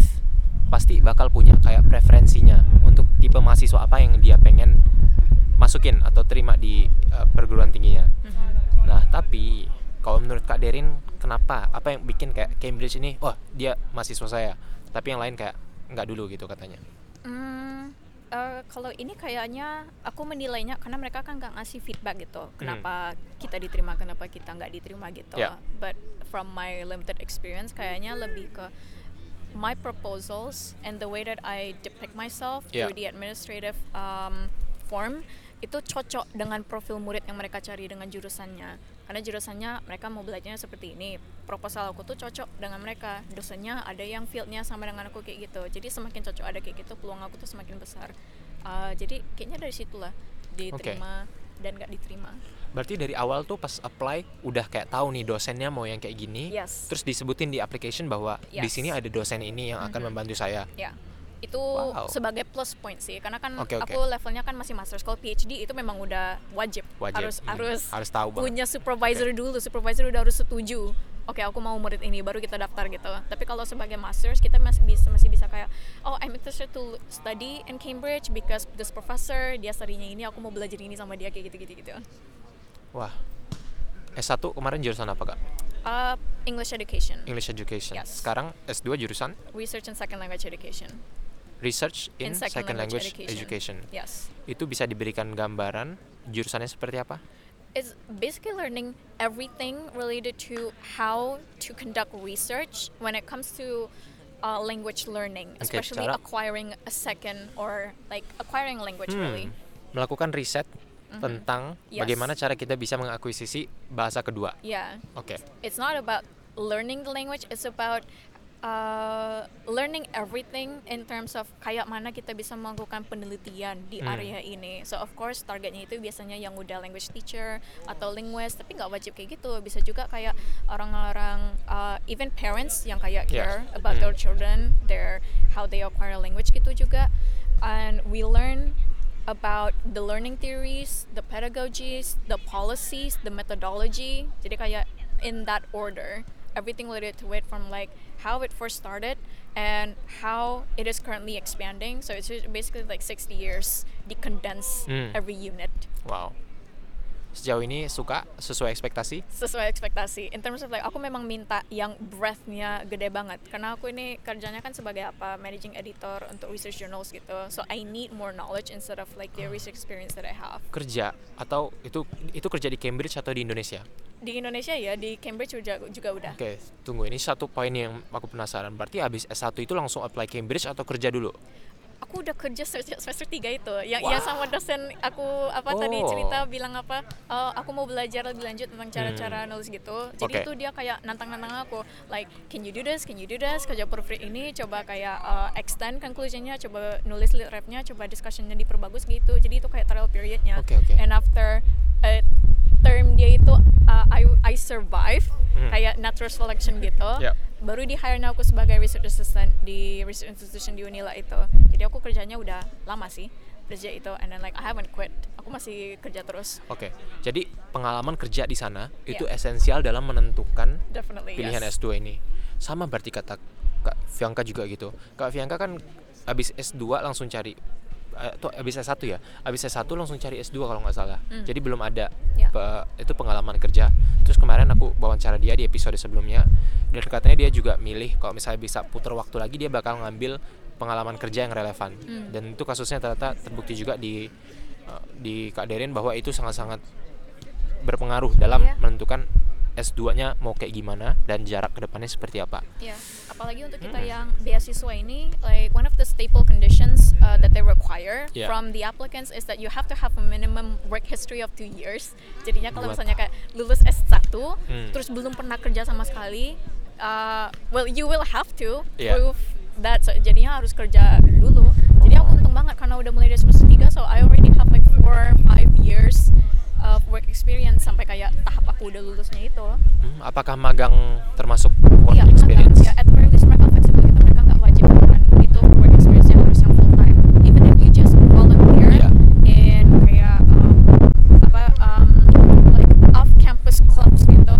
Speaker 1: pasti bakal punya kayak preferensinya untuk tipe mahasiswa apa yang dia pengen masukin atau terima di eh, perguruan tingginya.
Speaker 2: Mhm.
Speaker 1: Nah, tapi kalau menurut Kak Derin, kenapa? Apa yang bikin kayak Cambridge ini, wah dia mahasiswa saya, tapi yang lain kayak nggak dulu gitu katanya.
Speaker 2: Hmm, eh, kalau ini kayaknya aku menilainya karena mereka kan nggak ngasih feedback gitu. Kenapa kita diterima, kenapa kita nggak diterima gitu.
Speaker 1: Yeah.
Speaker 2: But from my limited experience, kayaknya lebih ke my proposals and the way that I depict myself
Speaker 1: Yeah.
Speaker 2: through the administrative um, form itu cocok dengan profil murid yang mereka cari dengan jurusannya. Karena jurusannya mereka mau belajarnya seperti ini. Proposal aku tuh cocok dengan mereka. Dosennya ada yang fieldnya sama dengan aku kayak gitu. Jadi semakin cocok ada kayak gitu, peluang aku tuh semakin besar. Uh, jadi kayaknya dari situlah diterima dan nggak diterima.
Speaker 1: Berarti dari awal tuh pas apply udah kayak tahu nih dosennya mau yang kayak gini.
Speaker 2: Yes.
Speaker 1: Terus disebutin di application bahwa di
Speaker 2: Yes.
Speaker 1: sini ada dosen ini yang akan
Speaker 2: Mhm.
Speaker 1: membantu saya.
Speaker 2: Ya, itu
Speaker 1: Wow.
Speaker 2: sebagai plus point sih, karena kan
Speaker 1: Oke, oke.
Speaker 2: aku levelnya kan masih master. Kalau PhD itu memang udah wajib,
Speaker 1: Wajib.
Speaker 2: harus
Speaker 1: Hmm,
Speaker 2: harus
Speaker 1: harus tahu banget.
Speaker 2: punya supervisor dulu, supervisor udah harus setuju. Oke, aku mau murid ini, baru kita daftar gitu. Tapi kalau sebagai masters kita masih bisa masih bisa kayak, oh I'm interested to study in Cambridge because this professor dia studinya ini, aku mau belajar ini sama dia kayak gitu gitu gitu.
Speaker 1: Wah. S1 kemarin jurusan apa, Kak?
Speaker 2: Uh, English education,
Speaker 1: English Education.
Speaker 2: Yes.
Speaker 1: Sekarang S2 jurusan
Speaker 2: research and second language education,
Speaker 1: Research in,
Speaker 2: In second
Speaker 1: Second,
Speaker 2: language
Speaker 1: Language,
Speaker 2: education.
Speaker 1: Education.
Speaker 2: yes.
Speaker 1: Itu bisa diberikan gambaran jurusannya seperti apa?
Speaker 2: it's basically learning everything related to how to conduct research when it comes to uh, language learning,
Speaker 1: Oke,
Speaker 2: especially
Speaker 1: cara-
Speaker 2: acquiring a second or like acquiring language
Speaker 1: Hmm,
Speaker 2: really.
Speaker 1: Melakukan riset tentang
Speaker 2: Yes.
Speaker 1: bagaimana cara kita bisa mengakuisisi bahasa kedua.
Speaker 2: Yeah,
Speaker 1: Oke.
Speaker 2: it's not about learning the language; it's about uh, learning everything in terms of kayak mana kita bisa melakukan penelitian di
Speaker 1: Hmm.
Speaker 2: area ini. So of course targetnya itu biasanya yang udah language teacher atau linguist, tapi nggak wajib kayak gitu. Bisa juga kayak orang-orang uh, even parents yang kayak
Speaker 1: Yes.
Speaker 2: care about
Speaker 1: Hmm.
Speaker 2: their children, their how they acquire language gitu juga. And we learn about the learning theories, the pedagogies, the policies, the methodology. Jadi kayak in that order. Everything related to it from like how it first started and how it is currently expanding. So it's basically like 60 years, decondensed
Speaker 1: Hmm.
Speaker 2: every unit.
Speaker 1: Wow. Sejauh ini suka sesuai ekspektasi?
Speaker 2: sesuai ekspektasi. In terms of like aku memang minta yang breadth-nya gede banget karena aku ini kerjanya kan sebagai apa managing editor untuk research journals gitu. So I need more knowledge instead of like the research experience that I have.
Speaker 1: Kerja atau itu itu kerja di Cambridge atau di Indonesia?
Speaker 2: Di Indonesia ya di Cambridge juga juga udah.
Speaker 1: Oke, tunggu ini satu poin yang aku penasaran. Berarti habis S1 itu langsung apply Cambridge atau kerja dulu?
Speaker 2: Aku udah kerja semester, semester 3 itu. Yang yang sama dosen aku apa tadi
Speaker 1: Oh.
Speaker 2: cerita bilang apa "Eh, aku mau belajar lebih lanjut tentang cara-cara nulis gitu. Jadi
Speaker 1: Oke.
Speaker 2: itu dia kayak nantang-nantang aku like can you do this? Can you do this? Kerja proofread ini coba kayak uh, extend conclusionnya, coba nulis lit repnya, coba discussionnya diperbagus gitu. Jadi itu kayak trial periodnya.
Speaker 1: Oke, oke.
Speaker 2: And after uh, term dia itu uh, I I survive
Speaker 1: Hmm.
Speaker 2: kayak natural selection gitu
Speaker 1: Yep.
Speaker 2: baru di hire aku sebagai research assistant di research institution di Unila itu jadi aku kerjanya udah lama sih kerja itu and then like I haven't quit aku masih kerja terus
Speaker 1: Oke. Jadi pengalaman kerja di sana itu
Speaker 2: Yeah.
Speaker 1: esensial dalam menentukan
Speaker 2: definitely
Speaker 1: pilihan
Speaker 2: yes.
Speaker 1: S2 ini. Sama berarti kata Kak Fianka juga gitu. Kak Fianka kan habis S2 langsung cari eh, tuh habis S1 ya. Habis S1 langsung cari S2 kalau nggak salah.
Speaker 2: Hmm.
Speaker 1: Jadi belum ada
Speaker 2: Ya.
Speaker 1: pe- itu pengalaman kerja. Terus kemarin aku wawancara dia di episode sebelumnya dan katanya dia juga milih kalau misalnya bisa putar waktu lagi dia bakal ngambil pengalaman kerja yang relevan.
Speaker 2: Hmm.
Speaker 1: Dan itu kasusnya ternyata terbukti juga di eh, di Kak Derin bahwa itu sangat-sangat berpengaruh dalam
Speaker 2: Iya.
Speaker 1: menentukan S2-nya mau kayak gimana dan jarak ke depannya seperti apa.
Speaker 2: Ya, apalagi untuk kita
Speaker 1: Hmm.
Speaker 2: yang beasiswa ini, like one of the staple conditions uh, that they require
Speaker 1: Yeah.
Speaker 2: from the applicants is that you have to have a minimum work history of two years. Jadinya kalau misalnya kayak lulus S1,
Speaker 1: Hmm.
Speaker 2: terus belum pernah kerja sama sekali, uh, well you will have to
Speaker 1: Yeah.
Speaker 2: prove that. So, jadinya harus kerja dulu. Jadi aku untung banget karena udah mulai dari semester 3, so I already have like four, five years of work experience sampai kayak tahap aku udah lulusnya itu.
Speaker 1: Hmm, apakah magang termasuk work
Speaker 2: Iya,
Speaker 1: experience?
Speaker 2: magang. Ya, at the very least mereka fleksibel gitu. Mereka nggak wajib kan itu work experience yang harus yang full time. Even if you just volunteer
Speaker 1: Iya.
Speaker 2: in kayak um, apa um, like off campus clubs gitu.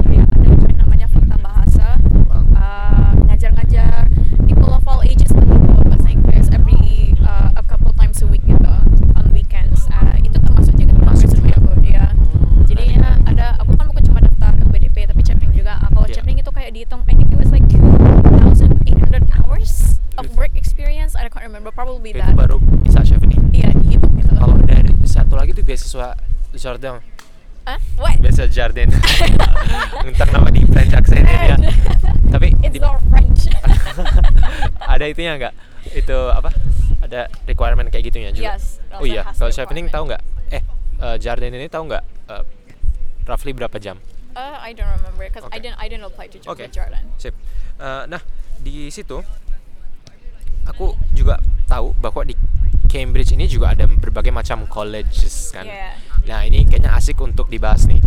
Speaker 2: Kayak ada join namanya fakta bahasa.
Speaker 1: Wow.
Speaker 2: uh, ngajar-ngajar people of all ages lah gitu bahasa Inggris every uh, a couple times a week gitu on weekends. Uh, itu termasuk juga dalam
Speaker 1: Termasuk
Speaker 2: resume
Speaker 1: juga.
Speaker 2: aku. Ya
Speaker 1: Hmm,
Speaker 2: jadinya
Speaker 1: menarik.
Speaker 2: ada aku kan bukan cuma daftar LPDP tapi Chapling juga Ah, kalau
Speaker 1: Iya.
Speaker 2: Chapling itu kayak dihitung I think it was like 2800 hours of
Speaker 1: Itu-
Speaker 2: work experience I can't remember probably
Speaker 1: itu
Speaker 2: that
Speaker 1: baru bisa chef ini.
Speaker 2: iya dihitung gitu
Speaker 1: Kalau dari satu lagi tuh beasiswa Jardin,
Speaker 2: Hah? what
Speaker 1: biasa Jardin. Entar nama di French accent-nya dia. Tapi
Speaker 2: it's
Speaker 1: di-
Speaker 2: French
Speaker 1: ada itunya nggak? Itu apa? Ada requirement kayak gitunya juga.
Speaker 2: Yes,
Speaker 1: oh iya, kalau
Speaker 2: requirement.
Speaker 1: tahu nggak? Eh, eh, Jardin ini tahu nggak? eh, roughly berapa jam?
Speaker 2: uh, I don't remember because I
Speaker 1: Okay.
Speaker 2: didn't I didn't apply to. Jupiter Jordan
Speaker 1: Sip. Eh, nah, di situ aku juga tahu bahwa di Cambridge ini juga ada berbagai macam colleges kan.
Speaker 2: Yeah.
Speaker 1: Nah, ini kayaknya asik untuk dibahas nih.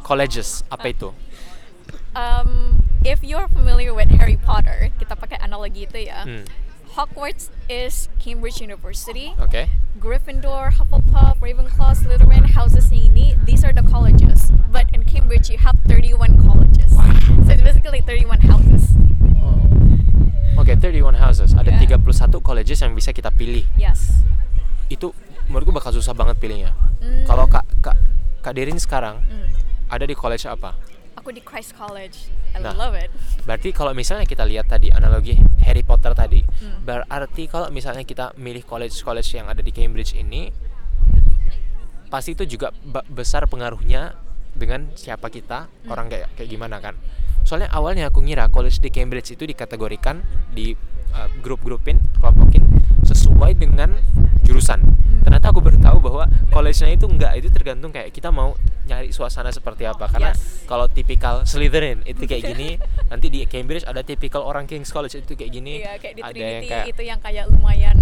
Speaker 1: Colleges, apa itu?
Speaker 2: um, if you're familiar with Harry Potter kita pakai analogi itu ya
Speaker 1: Hmm.
Speaker 2: Hogwarts is Cambridge University
Speaker 1: Oke.
Speaker 2: Gryffindor, Hufflepuff, Ravenclaw, Slytherin, houses ini, these are the colleges. But in Cambridge, you have 31 colleges. So it's basically 31 houses.
Speaker 1: Oke, 31 houses. Ada
Speaker 2: Yeah.
Speaker 1: 31 colleges yang bisa kita pilih.
Speaker 2: Yes.
Speaker 1: Itu menurutku bakal susah banget pilihnya.
Speaker 2: Mm.
Speaker 1: Kalau Kak Kak Kak Derin sekarang
Speaker 2: Mm.
Speaker 1: ada di college apa?
Speaker 2: Aku di Christ College. I
Speaker 1: Nah.
Speaker 2: love it.
Speaker 1: Berarti kalau misalnya kita lihat tadi analogi Harry Potter tadi,
Speaker 2: Hmm.
Speaker 1: berarti kalau misalnya kita milih college-college yang ada di Cambridge ini, pasti itu juga besar pengaruhnya dengan siapa kita,
Speaker 2: Hmm.
Speaker 1: orang kayak kayak gimana kan. Soalnya awalnya aku ngira college di Cambridge itu dikategorikan di uh, grup-grupin, kelompokin sesuai dengan jurusan.
Speaker 2: Hmm.
Speaker 1: Ternyata aku baru tahu bahwa college-nya itu enggak, itu tergantung kayak kita mau nyari suasana seperti apa. Karena
Speaker 2: Yes.
Speaker 1: kalau tipikal Slytherin itu kayak gini, nanti di Cambridge ada tipikal orang King's College itu kayak gini.
Speaker 2: Iya, kayak di
Speaker 1: ada
Speaker 2: Trinity
Speaker 1: yang kayak
Speaker 2: itu yang kayak lumayan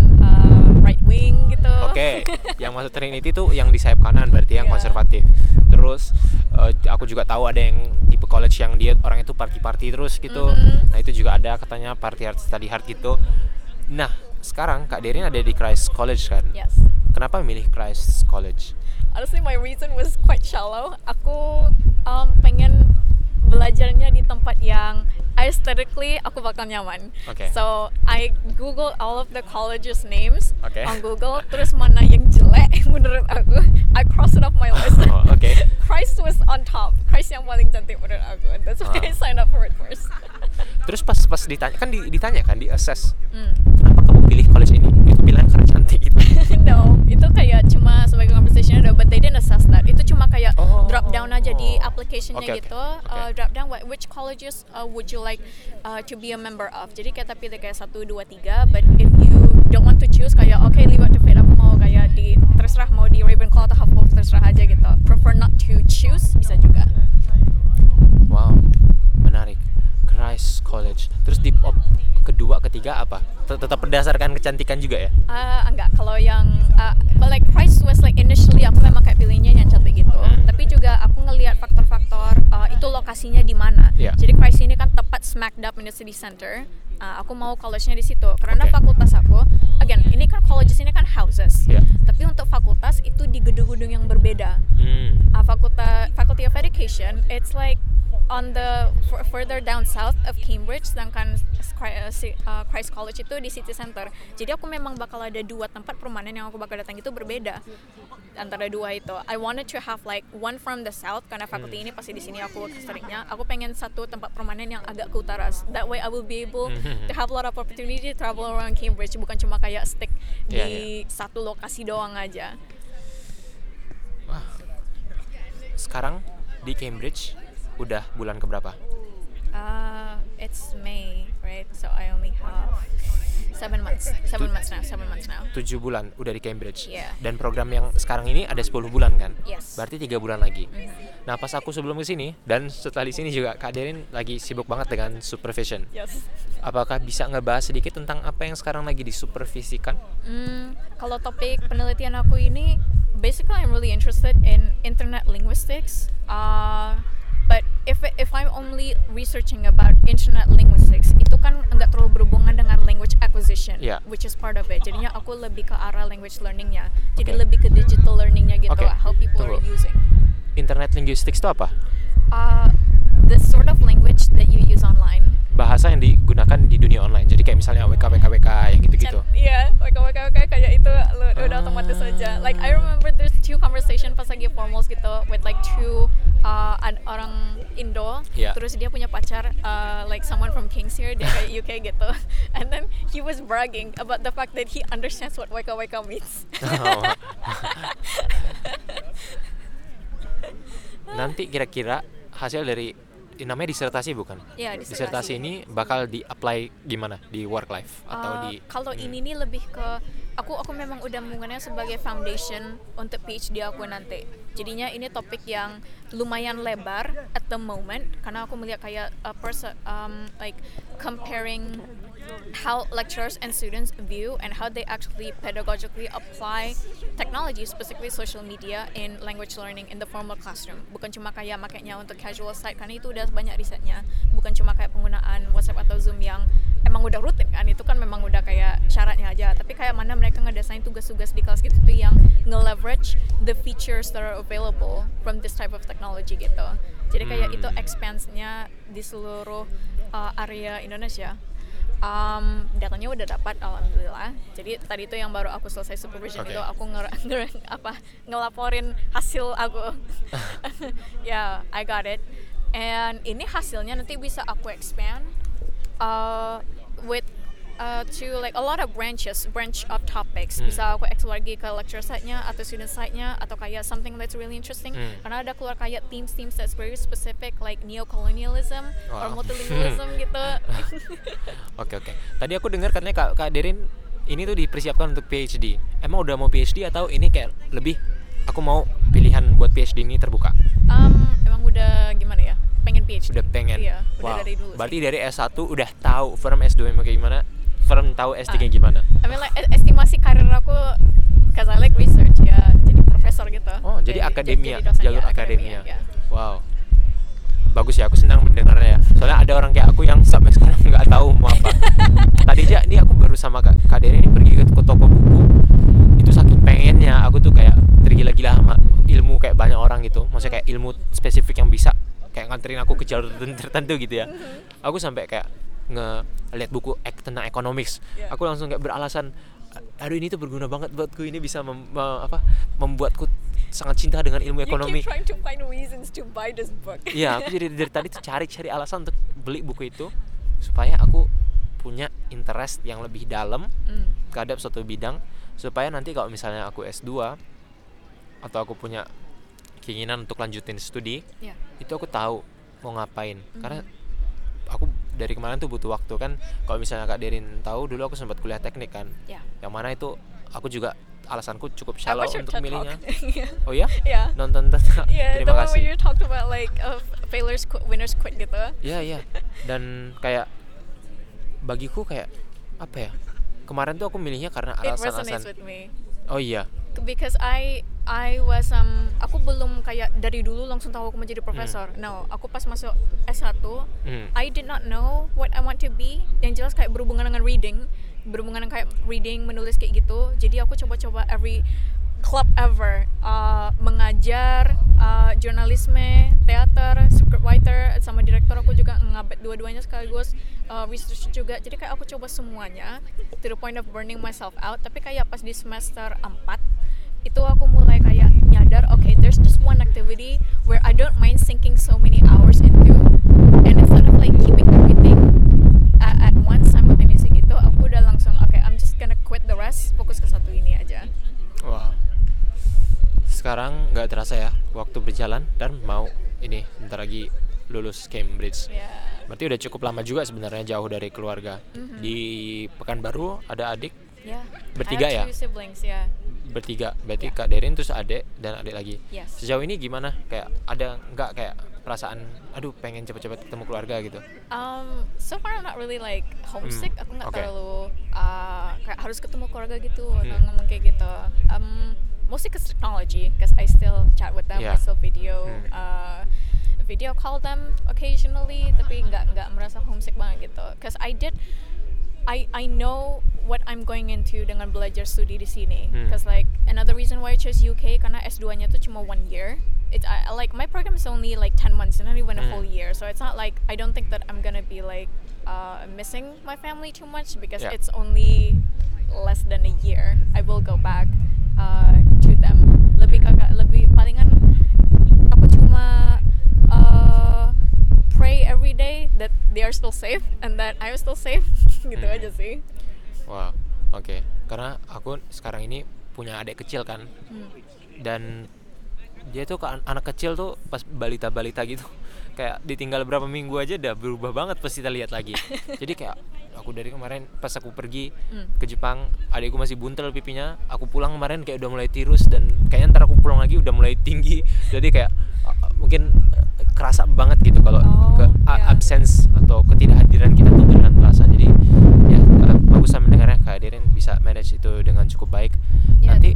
Speaker 2: right wing gitu.
Speaker 1: Oke, yang masuk Trinity tuh yang di sayap kanan berarti yang
Speaker 2: Iya.
Speaker 1: konservatif. Terus eh, aku juga tahu ada yang tipe college yang dia orang itu party-party terus gitu.
Speaker 2: Mhm.
Speaker 1: Nah, itu juga ada katanya party hard study hard gitu. Nah, sekarang Kak Derin ada di Christ College kan?
Speaker 2: Yes.
Speaker 1: Kenapa milih Christ College?
Speaker 2: Honestly, my reason was quite shallow. Aku um, pengen belajarnya di tempat yang aesthetically aku bakal nyaman.
Speaker 1: Oke.
Speaker 2: So I Google all of the colleges names
Speaker 1: Oke.
Speaker 2: on Google. Terus mana yang jelek menurut aku, I cross it off my list.
Speaker 1: Oh, Oke.
Speaker 2: Christ was on top. Christ yang paling cantik menurut aku. That's why
Speaker 1: Ah.
Speaker 2: I signed up for it first.
Speaker 1: Terus pas pas ditanya kan di- ditanya kan di assess
Speaker 2: Hmm.
Speaker 1: kenapa kamu pilih college ini? Itu bilang karena cantik gitu.
Speaker 2: no, itu kayak cuma sebagai conversation ada, but they didn't assess that. Itu cuma kayak
Speaker 1: Oh.
Speaker 2: drop down aja di applicationnya
Speaker 1: oke,
Speaker 2: gitu.
Speaker 1: oke.
Speaker 2: Uh, drop down what, which colleges uh, would you like uh, to be a member of. Jadi kita pilih kayak satu, dua, tiga. But if you don't want to choose, kayak oke leave it to fate. Aku mau kayak di terserah mau di Ravenclaw atau Hufflepuff terserah aja gitu. Prefer not to choose bisa juga.
Speaker 1: Wow, menarik. Christ College. Terus di op ketiga apa? Tet- Tetap berdasarkan kecantikan juga ya?
Speaker 2: Uh, enggak, kalau yang uh, but like Christ was like initially aku memang kayak pilihnya yang cantik gitu.
Speaker 1: Hmm.
Speaker 2: Tapi juga aku ngelihat faktor-faktor uh, itu lokasinya di mana.
Speaker 1: Iya.
Speaker 2: Jadi Christ ini kan tepat smack dab in the city center. Uh, aku mau college-nya di situ karena
Speaker 1: Oke.
Speaker 2: fakultas aku, again ini kan colleges ini kan houses.
Speaker 1: Iya.
Speaker 2: Tapi untuk fakultas itu di gedung-gedung yang berbeda.
Speaker 1: Hmm.
Speaker 2: Uh, fakultas Faculty of Education, it's like on the further down south of Cambridge, sedangkan uh, uh, Christ College itu di city center. Jadi aku memang bakal ada dua tempat permanen yang aku bakal datang itu berbeda antara dua itu. I wanted to have like one from the south karena faculty ini pasti di sini aku seringnya. Aku pengen satu tempat permanen yang agak ke utara. That way I will be able to have a lot of opportunity to travel around Cambridge, bukan cuma kayak stick di satu lokasi doang aja.
Speaker 1: Sekarang di Cambridge udah bulan keberapa?
Speaker 2: Uh, it's May, right? So I only have seven months. Seven months now. Seven months now.
Speaker 1: 7 bulan udah di Cambridge.
Speaker 2: Iya.
Speaker 1: Dan program yang sekarang ini ada 10 bulan kan?
Speaker 2: Yes.
Speaker 1: Berarti tiga bulan lagi. Nah pas aku sebelum ke sini dan setelah di sini juga Kak Derin lagi sibuk banget dengan supervision.
Speaker 2: Yes.
Speaker 1: Apakah bisa ngebahas sedikit tentang apa yang sekarang lagi disupervisikan?
Speaker 2: Hmm, kalau topik penelitian aku ini, basically I'm really interested in internet linguistics. Uh, but if if I'm only researching about internet linguistics, itu kan nggak terlalu berhubungan dengan language acquisition,
Speaker 1: Yeah.
Speaker 2: which is part of it. Jadinya aku lebih ke arah language learningnya. Jadi
Speaker 1: Oke.
Speaker 2: lebih ke digital learningnya gitu,
Speaker 1: Oke,
Speaker 2: how people are
Speaker 1: tunggu.
Speaker 2: using.
Speaker 1: Internet linguistics itu apa?
Speaker 2: Uh, the sort of language that you use online.
Speaker 1: Bahasa yang digunakan di dunia online. Jadi kayak misalnya WK WK WK yang gitu-gitu.
Speaker 2: Chat, Iya, WK WK kayak itu lu udah otomatis
Speaker 1: Ah.
Speaker 2: aja. Like I remember there's two conversation pas lagi formals gitu with like two uh, orang Indo.
Speaker 1: Iya.
Speaker 2: Terus dia punya pacar uh, like someone from Kings here dia kayak UK gitu. And then he was bragging about the fact that he understands what WK WK means.
Speaker 1: Oh. Nanti kira-kira hasil dari namanya disertasi bukan?
Speaker 2: Iya, disertasi.
Speaker 1: ini bakal di-apply gimana di work life atau
Speaker 2: Uh,
Speaker 1: di
Speaker 2: kalau ini nih lebih ke aku aku memang udah menggunakannya sebagai foundation untuk PhD aku nanti. Jadinya ini topik yang lumayan lebar at the moment karena aku melihat kayak person um, like comparing how lecturers and students view and how they actually pedagogically apply technology, specifically social media, in language learning in the formal classroom. Bukan cuma kayak makainya untuk casual side, karena itu udah banyak risetnya. Bukan cuma kayak penggunaan WhatsApp atau Zoom yang emang udah rutin kan, itu kan memang udah kayak syaratnya aja. Tapi kayak mana mereka ngedesain tugas-tugas di kelas gitu tuh yang nge-leverage the features that are available from this type of technology gitu. Jadi kayak itu
Speaker 1: Hmm.
Speaker 2: expanse-nya di seluruh uh, area Indonesia. Um, datanya udah dapat alhamdulillah. Jadi tadi itu yang baru aku selesai supervision
Speaker 1: Oke.
Speaker 2: itu aku nger, nger- apa ngelaporin hasil aku. yeah, I got it. And ini hasilnya nanti bisa aku expand uh, with uh, to like a lot of branches, branch of topics.
Speaker 1: Hmm.
Speaker 2: Bisa aku explore lagi ke lecture side-nya atau student side-nya atau kayak something that's really interesting.
Speaker 1: Hmm.
Speaker 2: Karena ada keluar kayak themes-themes that's very specific like neo-colonialism or
Speaker 1: Wow.
Speaker 2: multilingualism gitu.
Speaker 1: Oke oke. Tadi aku dengar katanya Kak, Kak Derin ini tuh dipersiapkan untuk PhD. Emang udah mau PhD atau ini kayak lebih aku mau pilihan buat PhD ini terbuka?
Speaker 2: um, emang udah gimana ya? Pengen PhD.
Speaker 1: Udah pengen.
Speaker 2: Iya, udah
Speaker 1: wow.
Speaker 2: dari dulu.
Speaker 1: Berarti
Speaker 2: sih.
Speaker 1: dari S1 udah tahu firm S2 nya kayak gimana, firm tahu S3 nya gimana.
Speaker 2: I mean like estimasi karir aku cause I like research ya jadi profesor gitu.
Speaker 1: Oh, jadi akademia,
Speaker 2: dosen,
Speaker 1: jalur
Speaker 2: ya,
Speaker 1: akademia.
Speaker 2: ya.
Speaker 1: Wow. Bagus ya, aku senang mendengarnya ya. Soalnya ada orang kayak aku yang sampai sekarang nggak tahu mau apa. Tadi aja ini aku baru sama Kak, Kak ini pergi ke, ke toko buku. Itu saking pengennya aku tuh kayak tergila-gila sama ilmu kayak banyak orang gitu. Maksudnya kayak ilmu spesifik yang bisa kayak nganterin aku ke jalur tertentu gitu ya aku sampai kayak ngeliat buku ek tentang economics
Speaker 2: Yeah.
Speaker 1: aku langsung kayak beralasan aduh ini tuh berguna banget buatku ini bisa mem- me- apa membuatku sangat cinta dengan ilmu
Speaker 2: You
Speaker 1: ekonomi
Speaker 2: keep trying to find reasons to buy this book.
Speaker 1: Iya, aku jadi dari tadi tuh cari-cari alasan untuk beli buku itu supaya aku punya interest yang lebih dalam
Speaker 2: Mm.
Speaker 1: terhadap suatu bidang supaya nanti kalau misalnya aku S2 atau aku punya keinginan untuk lanjutin studi,
Speaker 2: Yeah.
Speaker 1: itu aku tahu mau ngapain. Karena
Speaker 2: Mhm.
Speaker 1: aku dari kemarin tuh butuh waktu kan. Kalau misalnya Kak Derin tahu dulu aku sempat kuliah teknik kan.
Speaker 2: Yeah.
Speaker 1: Yang mana itu aku juga alasanku cukup shallow untuk milihnya.
Speaker 2: yeah.
Speaker 1: Oh ya?
Speaker 2: Yeah.
Speaker 1: Nonton TED Talk.
Speaker 2: Yeah,
Speaker 1: Terima kasih.
Speaker 2: you talked about like uh, failures quit, winners quit gitu.
Speaker 1: Iya iya. Dan kayak bagiku kayak apa ya? Kemarin tuh aku milihnya karena alasan-alasan. Oh iya.
Speaker 2: because I I was um aku belum kayak dari dulu langsung tahu aku mau jadi profesor. No, aku pas masuk S1
Speaker 1: Hmm.
Speaker 2: I did not know what I want to be. Yang jelas kayak berhubungan dengan reading, berhubungan dengan kayak reading, menulis kayak gitu. Jadi aku coba-coba every club ever, uh, mengajar, uh, jurnalisme, teater, scriptwriter, sama direktur aku juga ngabet dua-duanya sekaligus, uh, research juga. Jadi kayak aku coba semuanya to the point of burning myself out. Tapi kayak pas di semester 4 itu aku mulai kayak nyadar, okay, there's just one activity where I don't mind sinking so many hours into, and instead of like keeping everything at, at once simultaneously gitu, aku udah langsung, okay, I'm just gonna quit the rest, fokus ke satu ini aja.
Speaker 1: Wah. Sekarang nggak terasa ya waktu berjalan dan mau ini bentar lagi lulus Cambridge.
Speaker 2: Ya.
Speaker 1: Berarti udah cukup lama juga sebenarnya jauh dari keluarga.
Speaker 2: Mhm.
Speaker 1: Di Pekanbaru ada adik
Speaker 2: Ya.
Speaker 1: Bertiga ya?
Speaker 2: siblings, ya.
Speaker 1: Bertiga. Berarti
Speaker 2: Ya.
Speaker 1: Kak Derin terus adik dan adik lagi.
Speaker 2: Yes.
Speaker 1: Sejauh ini gimana? Kayak ada nggak kayak perasaan aduh pengen cepet-cepet ketemu keluarga gitu?
Speaker 2: Um, so far I'm not really like homesick.
Speaker 1: Hmm,
Speaker 2: Aku nggak
Speaker 1: oke.
Speaker 2: terlalu uh, kayak harus ketemu keluarga gitu atau
Speaker 1: Hmm.
Speaker 2: ngomong kayak gitu. Um, mostly cause technology, cause I still chat with them,
Speaker 1: Yeah.
Speaker 2: I still video,
Speaker 1: Hmm.
Speaker 2: uh, video call them occasionally. Tapi nggak nggak merasa homesick banget gitu. Cause I did, I I know what I'm going into dengan belajar studi di sini.
Speaker 1: Hmm.
Speaker 2: Cause like another reason why I chose UK karena S2-nya tuh cuma one year. It's I, like my program is only like 10 months, and not even a
Speaker 1: Hmm.
Speaker 2: whole year. So it's not like I don't think that I'm gonna be like uh, missing my family too much because
Speaker 1: Yeah.
Speaker 2: it's only less than a year. I will go back uh, to them. Lebih kakak lebih palingan aku cuma uh, pray every day that they are still safe and that I'm still safe. gitu
Speaker 1: Hmm.
Speaker 2: aja sih.
Speaker 1: Wah, oke. Karena aku sekarang ini punya adik kecil kan,
Speaker 2: Hmm.
Speaker 1: dan dia tuh kan anak kecil tuh pas balita-balita gitu kayak ditinggal berapa minggu aja udah berubah banget pas kita lihat lagi jadi kayak aku dari kemarin pas aku pergi
Speaker 2: Hmm.
Speaker 1: ke Jepang adikku masih buntel pipinya aku pulang kemarin kayak udah mulai tirus dan kayaknya ntar aku pulang lagi udah mulai tinggi jadi kayak uh, mungkin uh, kerasa banget gitu kalau
Speaker 2: Oh,
Speaker 1: ke
Speaker 2: ya.
Speaker 1: absence atau ketidakhadiran kita tuh beneran terasa jadi bagus lah mendengarnya Kak Derin bisa manage itu dengan cukup baik
Speaker 2: Ya.
Speaker 1: nanti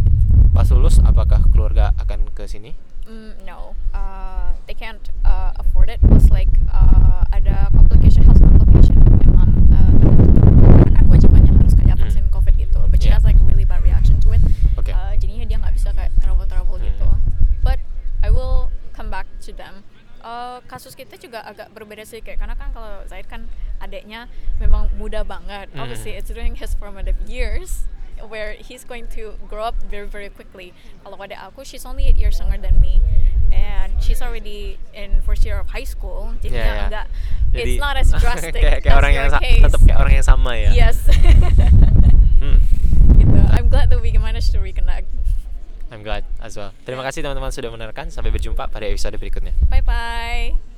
Speaker 1: pas lulus apakah keluarga akan ke sini
Speaker 2: Mm, no, uh, they can't uh, afford it. Plus, like, uh, ada complication, health complication with my mom. Uh, karena kan kewajibannya harus kayak
Speaker 1: Hmm.
Speaker 2: vaksin COVID gitu. But she
Speaker 1: Yeah.
Speaker 2: has like really bad reaction to it.
Speaker 1: Oke.
Speaker 2: Uh, jadinya dia nggak bisa kayak travel-travel
Speaker 1: Hmm.
Speaker 2: gitu. But I will come back to them. Uh, kasus kita juga agak berbeda sih kayak karena kan kalau Zaid kan adiknya memang muda banget.
Speaker 1: Hmm.
Speaker 2: Obviously, it's during his formative years where he's going to grow up very very quickly. Kalau adik aku, she's only eight years younger than me, and she's already in first year of high school. Jadinya
Speaker 1: Iya, iya.
Speaker 2: enggak,
Speaker 1: Jadi
Speaker 2: it's not as drastic.
Speaker 1: kayak, kayak
Speaker 2: as
Speaker 1: orang yang tetap kayak orang yang sama ya.
Speaker 2: Yes.
Speaker 1: Hmm,
Speaker 2: gitu. I'm glad that we managed to reconnect.
Speaker 1: I'm glad as well. Terima kasih teman-teman sudah mendengarkan. Sampai berjumpa pada episode berikutnya.
Speaker 2: Bye bye.